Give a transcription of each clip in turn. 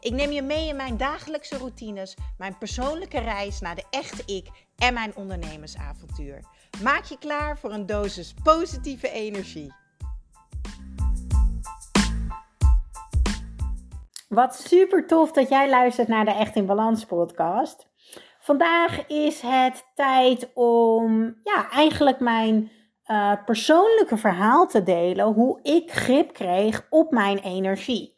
Ik neem je mee in mijn dagelijkse routines, mijn persoonlijke reis naar de echte ik en mijn ondernemersavontuur. Maak je klaar voor een dosis positieve energie. Wat super tof dat jij luistert naar de Echt in Balans podcast. Vandaag is het tijd om ja, eigenlijk mijn uh, persoonlijke verhaal te delen. Hoe ik grip kreeg op mijn energie.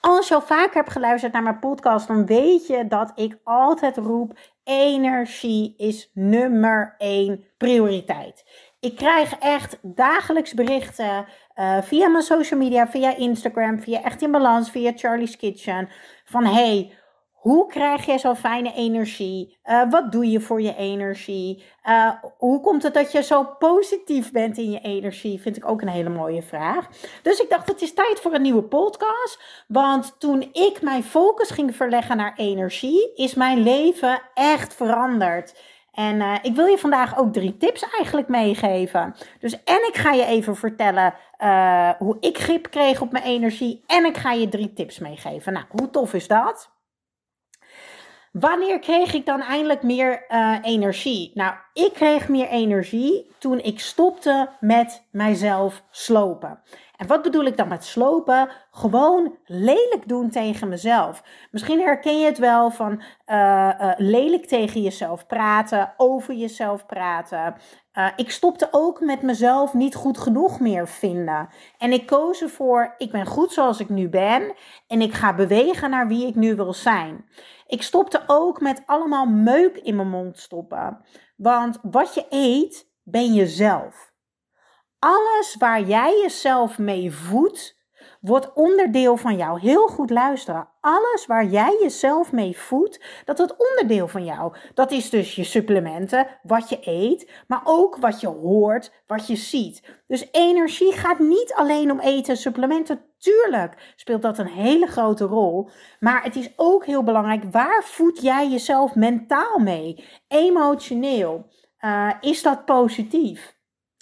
Als je al vaak hebt geluisterd naar mijn podcast, dan weet je dat ik altijd roep: energie is nummer één prioriteit. Ik krijg echt dagelijks berichten uh, via mijn social media, via Instagram, via Echt in Balans, via Charlie's Kitchen. Van hey, hoe krijg je zo'n fijne energie? Uh, wat doe je voor je energie? Uh, hoe komt het dat je zo positief bent in je energie? Vind ik ook een hele mooie vraag. Dus ik dacht, het is tijd voor een nieuwe podcast. Want toen ik mijn focus ging verleggen naar energie, is mijn leven echt veranderd. En uh, ik wil je vandaag ook drie tips eigenlijk meegeven. Dus en ik ga je even vertellen hoe ik grip kreeg op mijn energie. En ik ga je drie tips meegeven. Nou, hoe tof is dat? Wanneer kreeg ik dan eindelijk meer uh, energie? Nou, ik kreeg meer energie toen ik stopte met mijzelf slopen. En wat bedoel ik dan met slopen? Gewoon lelijk doen tegen mezelf. Misschien herken je het wel van uh, uh, lelijk tegen jezelf praten, over jezelf praten. Uh, ik stopte ook met mezelf niet goed genoeg meer vinden. En ik koos ervoor, ik ben goed zoals ik nu ben en ik ga bewegen naar wie ik nu wil zijn. Ik stopte ook met allemaal meuk in mijn mond stoppen. Want wat je eet, ben jezelf. Alles waar jij jezelf mee voedt, wordt onderdeel van jou. Heel goed luisteren. Alles waar jij jezelf mee voedt, dat wordt onderdeel van jou. Dat is dus je supplementen, wat je eet, maar ook wat je hoort, wat je ziet. Dus energie gaat niet alleen om eten en supplementen. Tuurlijk speelt dat een hele grote rol. Maar het is ook heel belangrijk, waar voed jij jezelf mentaal mee? Emotioneel. Uh, is dat positief?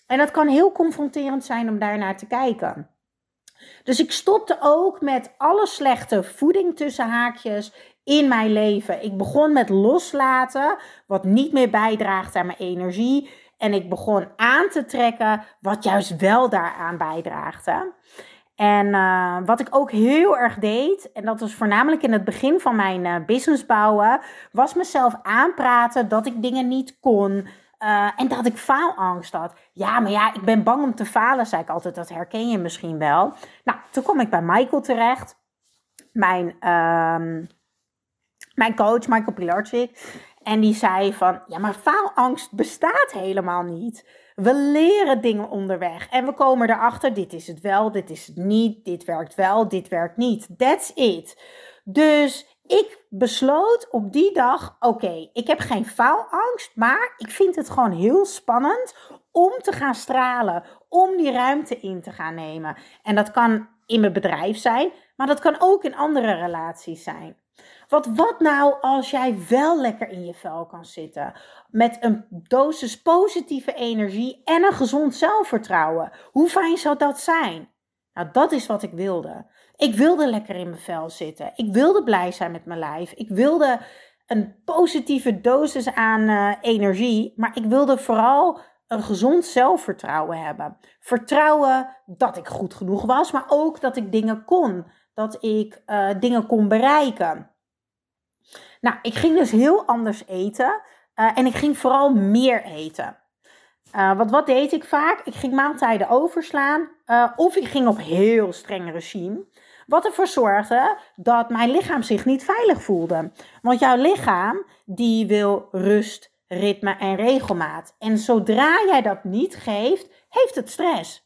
En dat kan heel confronterend zijn om daarnaar te kijken. Dus ik stopte ook met alle slechte voeding tussen haakjes in mijn leven. Ik begon met loslaten, wat niet meer bijdraagt aan mijn energie. En ik begon aan te trekken, wat juist wel daaraan bijdraagt. En uh, wat ik ook heel erg deed, en dat was voornamelijk in het begin van mijn uh, business bouwen, was mezelf aanpraten dat ik dingen niet kon. Uh, en dat ik faalangst had. Ja, maar ja, ik ben bang om te falen, zei ik altijd. Dat herken je misschien wel. Nou, toen kom ik bij Michael terecht. Mijn, uh, mijn coach, Michael Pilarczyk. En die zei van, ja, maar faalangst bestaat helemaal niet. We leren dingen onderweg. En we komen erachter, dit is het wel, dit is het niet. Dit werkt wel, dit werkt niet. That's it. Dus ik besloot op die dag: oké, ik heb geen faalangst, maar ik vind het gewoon heel spannend om te gaan stralen, om die ruimte in te gaan nemen. En dat kan in mijn bedrijf zijn, maar dat kan ook in andere relaties zijn. Wat, wat nou als jij wel lekker in je vel kan zitten? Met een dosis positieve energie en een gezond zelfvertrouwen. Hoe fijn zou dat zijn? Nou, dat is wat ik wilde. Ik wilde lekker in mijn vel zitten. Ik wilde blij zijn met mijn lijf. Ik wilde een positieve dosis aan uh, energie. Maar ik wilde vooral een gezond zelfvertrouwen hebben. Vertrouwen dat ik goed genoeg was, maar ook dat ik dingen kon. Dat ik uh, dingen kon bereiken. Nou, ik ging dus heel anders eten. Uh, en ik ging vooral meer eten. Uh, wat, deed ik vaak? Ik ging maaltijden overslaan. Of ik ging op heel streng regime. Wat ervoor zorgde dat mijn lichaam zich niet veilig voelde. Want jouw lichaam die wil rust, ritme en regelmaat. En zodra jij dat niet geeft, heeft het stress.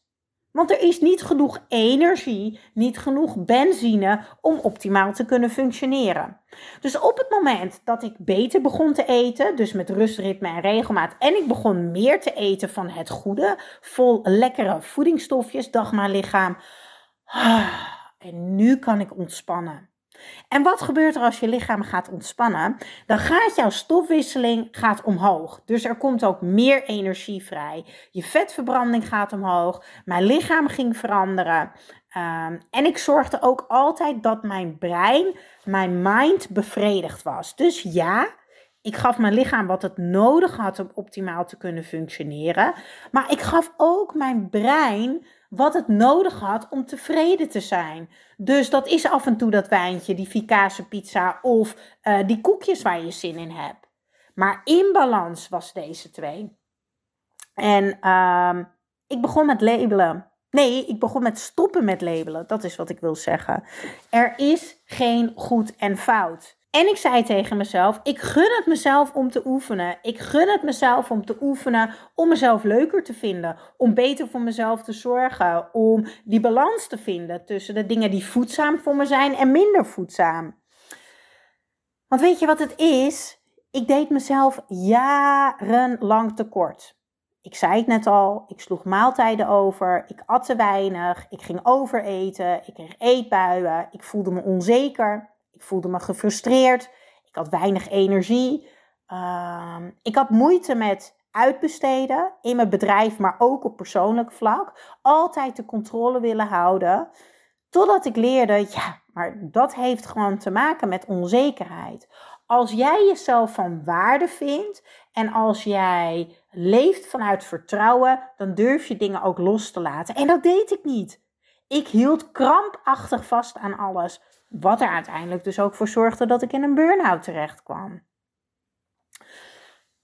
Want er is niet genoeg energie, niet genoeg benzine om optimaal te kunnen functioneren. Dus op het moment dat ik beter begon te eten, dus met rustritme en regelmaat, en ik begon meer te eten van het goede, vol lekkere voedingsstofjes, dacht mijn lichaam, ah, en nu kan ik ontspannen. En wat gebeurt er als je lichaam gaat ontspannen? Dan gaat jouw stofwisseling gaat omhoog. Dus er komt ook meer energie vrij. Je vetverbranding gaat omhoog. Mijn lichaam ging veranderen. Ehm, en ik zorgde ook altijd dat mijn brein, mijn mind bevredigd was. Dus ja, ik gaf mijn lichaam wat het nodig had om optimaal te kunnen functioneren. Maar ik gaf ook mijn brein wat het nodig had om tevreden te zijn. Dus dat is af en toe dat wijntje, die Vicase pizza of uh, die koekjes waar je zin in hebt. Maar in balans was deze twee. En uh, ik begon met labelen. Nee, ik begon met stoppen met labelen. Dat is wat ik wil zeggen. Er is geen goed en fout. En ik zei tegen mezelf: ik gun het mezelf om te oefenen. Ik gun het mezelf om te oefenen om mezelf leuker te vinden, om beter voor mezelf te zorgen, om die balans te vinden tussen de dingen die voedzaam voor me zijn en minder voedzaam. Want weet je wat het is? Ik deed mezelf jarenlang tekort. Ik zei het net al, ik sloeg maaltijden over, ik at te weinig, ik ging overeten, ik kreeg eetbuien, ik voelde me onzeker. Ik voelde me gefrustreerd. Ik had weinig energie. Ehm, ik had moeite met uitbesteden in mijn bedrijf, maar ook op persoonlijk vlak. Altijd de controle willen houden. Totdat ik leerde, ja, maar dat heeft gewoon te maken met onzekerheid. Als jij jezelf van waarde vindt en als jij leeft vanuit vertrouwen, dan durf je dingen ook los te laten. En dat deed ik niet. Ik hield krampachtig vast aan alles. Wat er uiteindelijk dus ook voor zorgde dat ik in een burn-out terecht kwam.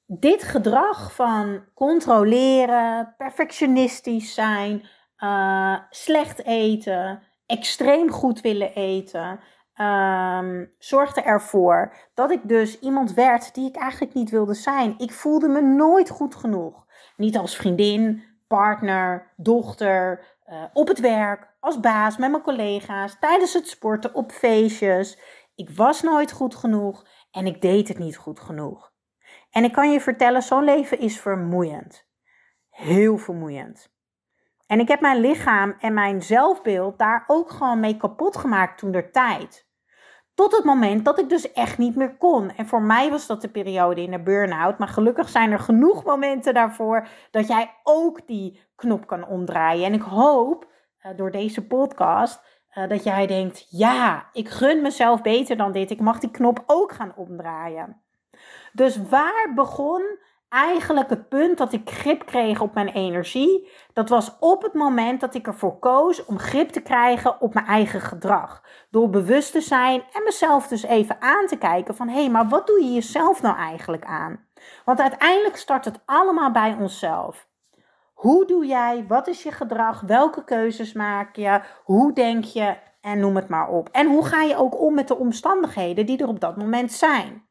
Dit gedrag van controleren, perfectionistisch zijn, uh, slecht eten, extreem goed willen eten, um, zorgde ervoor dat ik dus iemand werd die ik eigenlijk niet wilde zijn. Ik voelde me nooit goed genoeg. Niet als vriendin, partner, dochter, uh, op het werk, als baas, met mijn collega's, tijdens het sporten, op feestjes. Ik was nooit goed genoeg en ik deed het niet goed genoeg. En ik kan je vertellen, zo'n leven is vermoeiend. Heel vermoeiend. En ik heb mijn lichaam en mijn zelfbeeld daar ook gewoon mee kapot gemaakt toen der tijd. Tot het moment dat ik dus echt niet meer kon. En voor mij was dat de periode in de burn-out. Maar gelukkig zijn er genoeg momenten daarvoor dat jij ook die knop kan omdraaien. En ik hoop door deze podcast uh, dat jij denkt: ja, ik gun mezelf beter dan dit. Ik mag die knop ook gaan omdraaien. Dus waar begon eigenlijk het punt dat ik grip kreeg op mijn energie? Dat was op het moment dat ik ervoor koos om grip te krijgen op mijn eigen gedrag. Door bewust te zijn en mezelf dus even aan te kijken van hé, hey, maar wat doe je jezelf nou eigenlijk aan? Want uiteindelijk start het allemaal bij onszelf. Hoe doe jij? Wat is je gedrag? Welke keuzes maak je? Hoe denk je? En noem het maar op. En hoe ga je ook om met de omstandigheden die er op dat moment zijn?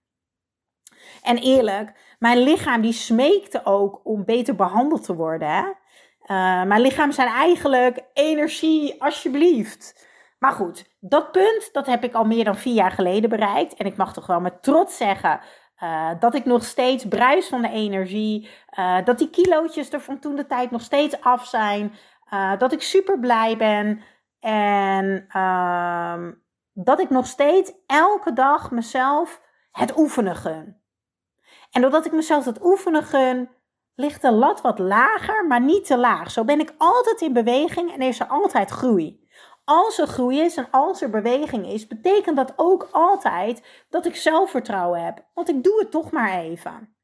En eerlijk, mijn lichaam die smeekte ook om beter behandeld te worden. Hè? Uh, mijn lichaam zijn eigenlijk energie, alsjeblieft. Maar goed, dat punt dat heb ik al meer dan vier jaar geleden bereikt. En ik mag toch wel met trots zeggen uh, dat ik nog steeds bruis van de energie. Uh, dat die kilootjes er van toen de tijd nog steeds af zijn. Uh, dat ik super blij ben. En ehm, dat ik nog steeds elke dag mezelf het oefenen gun. En doordat ik mezelf het oefenen gun, ligt de lat wat lager, maar niet te laag. Zo ben ik altijd in beweging en is er altijd groei als er groei is en als er beweging is, betekent dat ook altijd dat ik zelfvertrouwen heb. Want ik doe het toch maar even.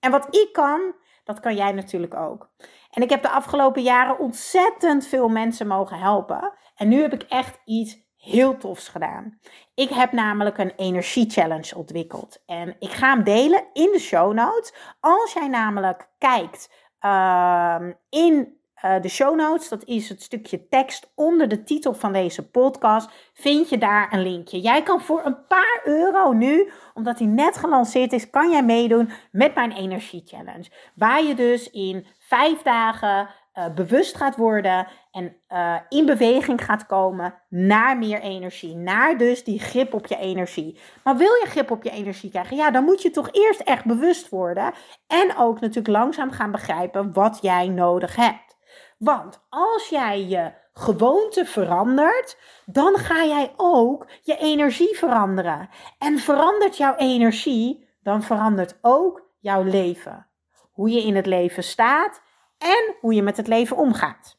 En wat ik kan, dat kan jij natuurlijk ook. En ik heb de afgelopen jaren ontzettend veel mensen mogen helpen. En nu heb ik echt iets heel tofs gedaan. Ik heb namelijk een energie-challenge ontwikkeld. En ik ga hem delen in de show notes. Als jij namelijk kijkt uh, in uh, de show notes, dat is het stukje tekst onder de titel van deze podcast, vind je daar een linkje. Jij kan voor een paar euro nu, omdat hij net gelanceerd is, kan jij meedoen met mijn energie challenge. Waar je dus in vijf dagen uh, bewust gaat worden en uh, in beweging gaat komen naar meer energie. Naar dus die grip op je energie. Maar wil je grip op je energie krijgen? Ja, dan moet je toch eerst echt bewust worden. En ook natuurlijk langzaam gaan begrijpen wat jij nodig hebt. Want als jij je gewoonte verandert, dan ga jij ook je energie veranderen. En verandert jouw energie, dan verandert ook jouw leven. Hoe je in het leven staat en hoe je met het leven omgaat.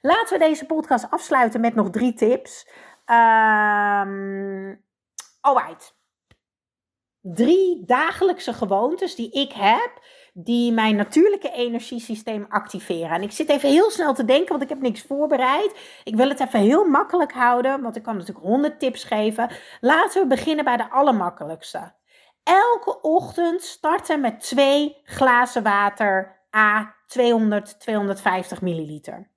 Laten we deze podcast afsluiten met nog drie tips. Um, alright. Drie dagelijkse gewoontes die ik heb, die mijn natuurlijke energiesysteem activeren. En ik zit even heel snel te denken, want ik heb niks voorbereid. Ik wil het even heel makkelijk houden, want ik kan natuurlijk honderd tips geven. Laten we beginnen bij de allermakkelijkste. Elke ochtend starten met twee glazen water A 200, 250 milliliter.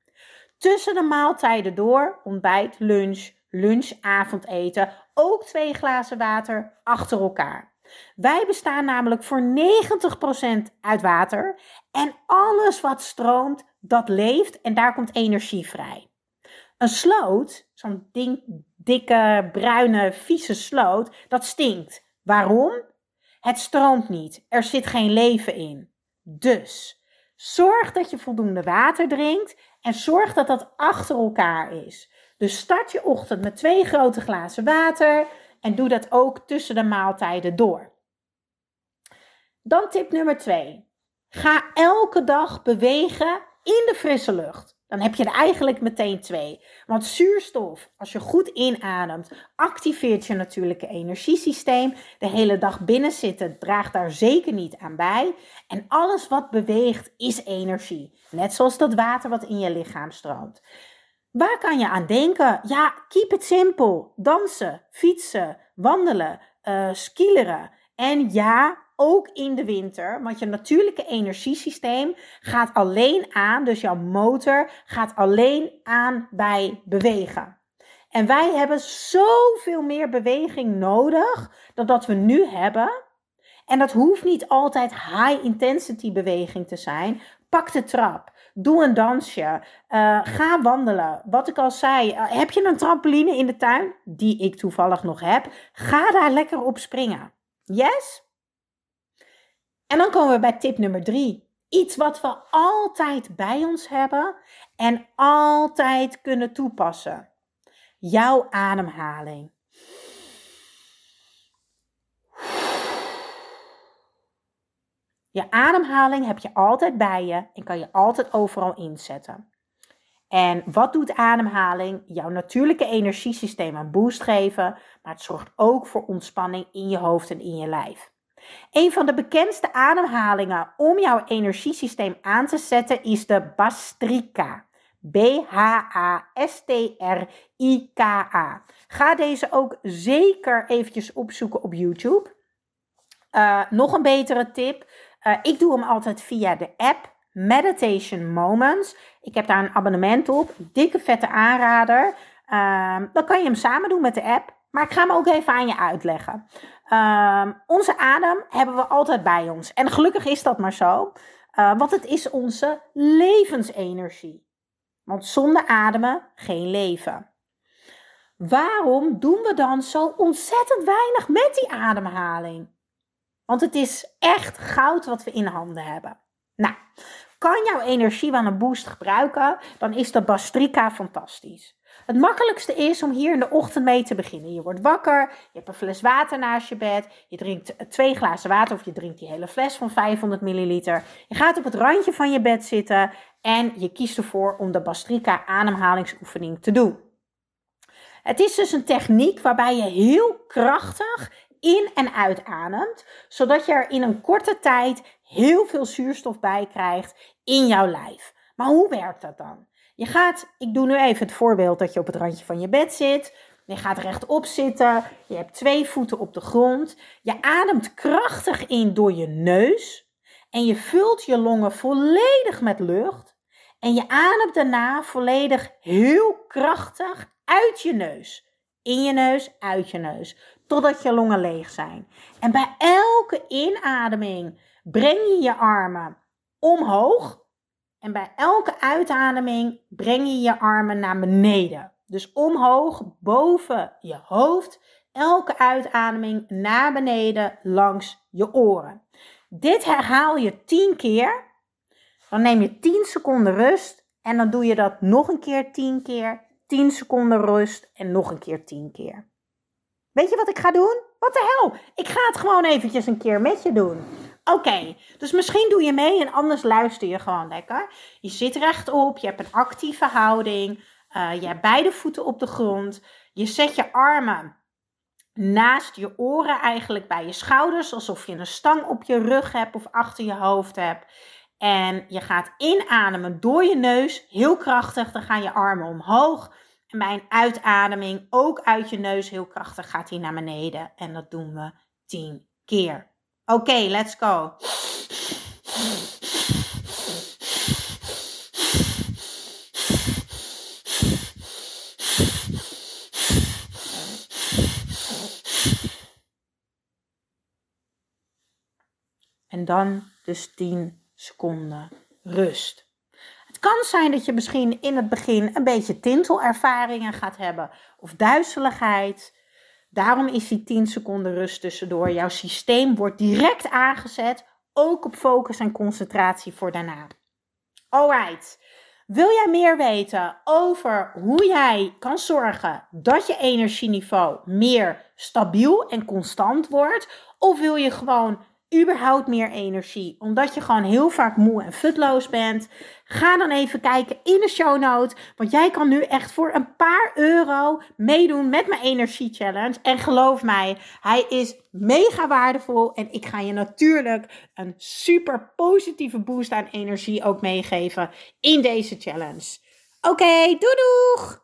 Tussen de maaltijden door, ontbijt, lunch, lunch, avondeten, ook twee glazen water achter elkaar. Wij bestaan namelijk voor 90% uit water en alles wat stroomt, dat leeft en daar komt energie vrij. Een sloot, zo'n dikke, bruine, vieze sloot, dat stinkt. Waarom? Het stroomt niet. Er zit geen leven in. Dus Zorg dat je voldoende water drinkt en zorg dat dat achter elkaar is. Dus start je ochtend met twee grote glazen water en doe dat ook tussen de maaltijden door. Dan tip nummer 2. Ga elke dag bewegen in de frisse lucht dan heb je er eigenlijk meteen twee. Want zuurstof, als je goed inademt, activeert je natuurlijke energiesysteem. De hele dag binnen zitten draagt daar zeker niet aan bij. En alles wat beweegt is energie. Net zoals dat water wat in je lichaam stroomt. Waar kan je aan denken? Ja, keep it simple. Dansen, fietsen, wandelen, uh, skileren. En ja, ook in de winter. Want je natuurlijke energiesysteem gaat alleen aan, dus jouw motor gaat alleen aan bij bewegen. En wij hebben zoveel meer beweging nodig dan dat we nu hebben. En dat hoeft niet altijd high intensity beweging te zijn. Pak de trap. Doe een dansje. Uh, ga wandelen. Wat ik al zei. Uh, heb je een trampoline in de tuin? Die ik toevallig nog heb. Ga daar lekker op springen. Yes? En dan komen we bij tip nummer drie. Iets wat we altijd bij ons hebben en altijd kunnen toepassen. Jouw ademhaling. Je ademhaling heb je altijd bij je en kan je altijd overal inzetten. En wat doet ademhaling? Jouw natuurlijke energiesysteem een boost geven, maar het zorgt ook voor ontspanning in je hoofd en in je lijf. Een van de bekendste ademhalingen om jouw energiesysteem aan te zetten is de Bastrika. B-H-A-S-T-R-I-K-A. Ga deze ook zeker eventjes opzoeken op YouTube. Uh, nog een betere tip. Uh, ik doe hem altijd via de app Meditation Moments. Ik heb daar een abonnement op. Dikke vette aanrader. Uh, dan kan je hem samen doen met de app. Maar ik ga hem ook even aan je uitleggen. Uh, onze adem hebben we altijd bij ons. En gelukkig is dat maar zo. Uh, want het is onze levensenergie. Want zonder ademen geen leven. Waarom doen we dan zo ontzettend weinig met die ademhaling? Want het is echt goud wat we in handen hebben. Nou, kan jouw energie wel een boost gebruiken, dan is de Bastrika fantastisch. Het makkelijkste is om hier in de ochtend mee te beginnen. Je wordt wakker, je hebt een fles water naast je bed, je drinkt twee glazen water of je drinkt die hele fles van 500 milliliter. Je gaat op het randje van je bed zitten en je kiest ervoor om de Bastrika ademhalingsoefening te doen. Het is dus een techniek waarbij je heel krachtig in- en uitademt, zodat je er in een korte tijd heel veel zuurstof bij krijgt in jouw lijf. Maar hoe werkt dat dan? Je gaat, ik doe nu even het voorbeeld dat je op het randje van je bed zit. Je gaat rechtop zitten. Je hebt twee voeten op de grond. Je ademt krachtig in door je neus. En je vult je longen volledig met lucht. En je ademt daarna volledig heel krachtig uit je neus. In je neus, uit je neus. Totdat je longen leeg zijn. En bij elke inademing breng je je armen omhoog En bij elke uitademing breng je je armen naar beneden. Dus omhoog, boven je hoofd. Elke uitademing naar beneden langs je oren. Dit herhaal je 10 keer. Dan neem je 10 seconden rust. En dan doe je dat nog een keer 10 keer. 10 seconden rust en nog een keer 10 keer. Weet je wat ik ga doen? Wat de hel? Ik ga het gewoon eventjes een keer met je doen. Oké, dus misschien doe je mee en anders luister je gewoon lekker. Je zit rechtop, je hebt een actieve houding, uh, je hebt beide voeten op de grond. Je zet je armen naast je oren, eigenlijk bij je schouders, alsof je een stang op je rug hebt of achter je hoofd hebt. En je gaat inademen door je neus, heel krachtig. Dan gaan je armen omhoog. Een uitademing, ook uit je neus, heel krachtig, gaat hij naar beneden. En dat doen we 10 keer. Oké, let's go. En dan dus 10 seconden rust. Kan zijn dat je misschien in het begin een beetje tintelervaringen gaat hebben of duizeligheid. Daarom is die 10 seconden rust tussendoor. Jouw systeem wordt direct aangezet, ook op focus en concentratie voor daarna. Alright. Wil jij meer weten over hoe jij kan zorgen dat je energieniveau meer stabiel en constant wordt? Of wil je gewoon überhaupt meer energie. Omdat je gewoon heel vaak moe en futloos bent. Ga dan even kijken in de show notes. Want jij kan nu echt voor een paar euro meedoen met mijn energie challenge. En geloof mij, hij is mega waardevol. En ik ga je natuurlijk een super positieve boost aan energie ook meegeven in deze challenge. Oké, doei doeg!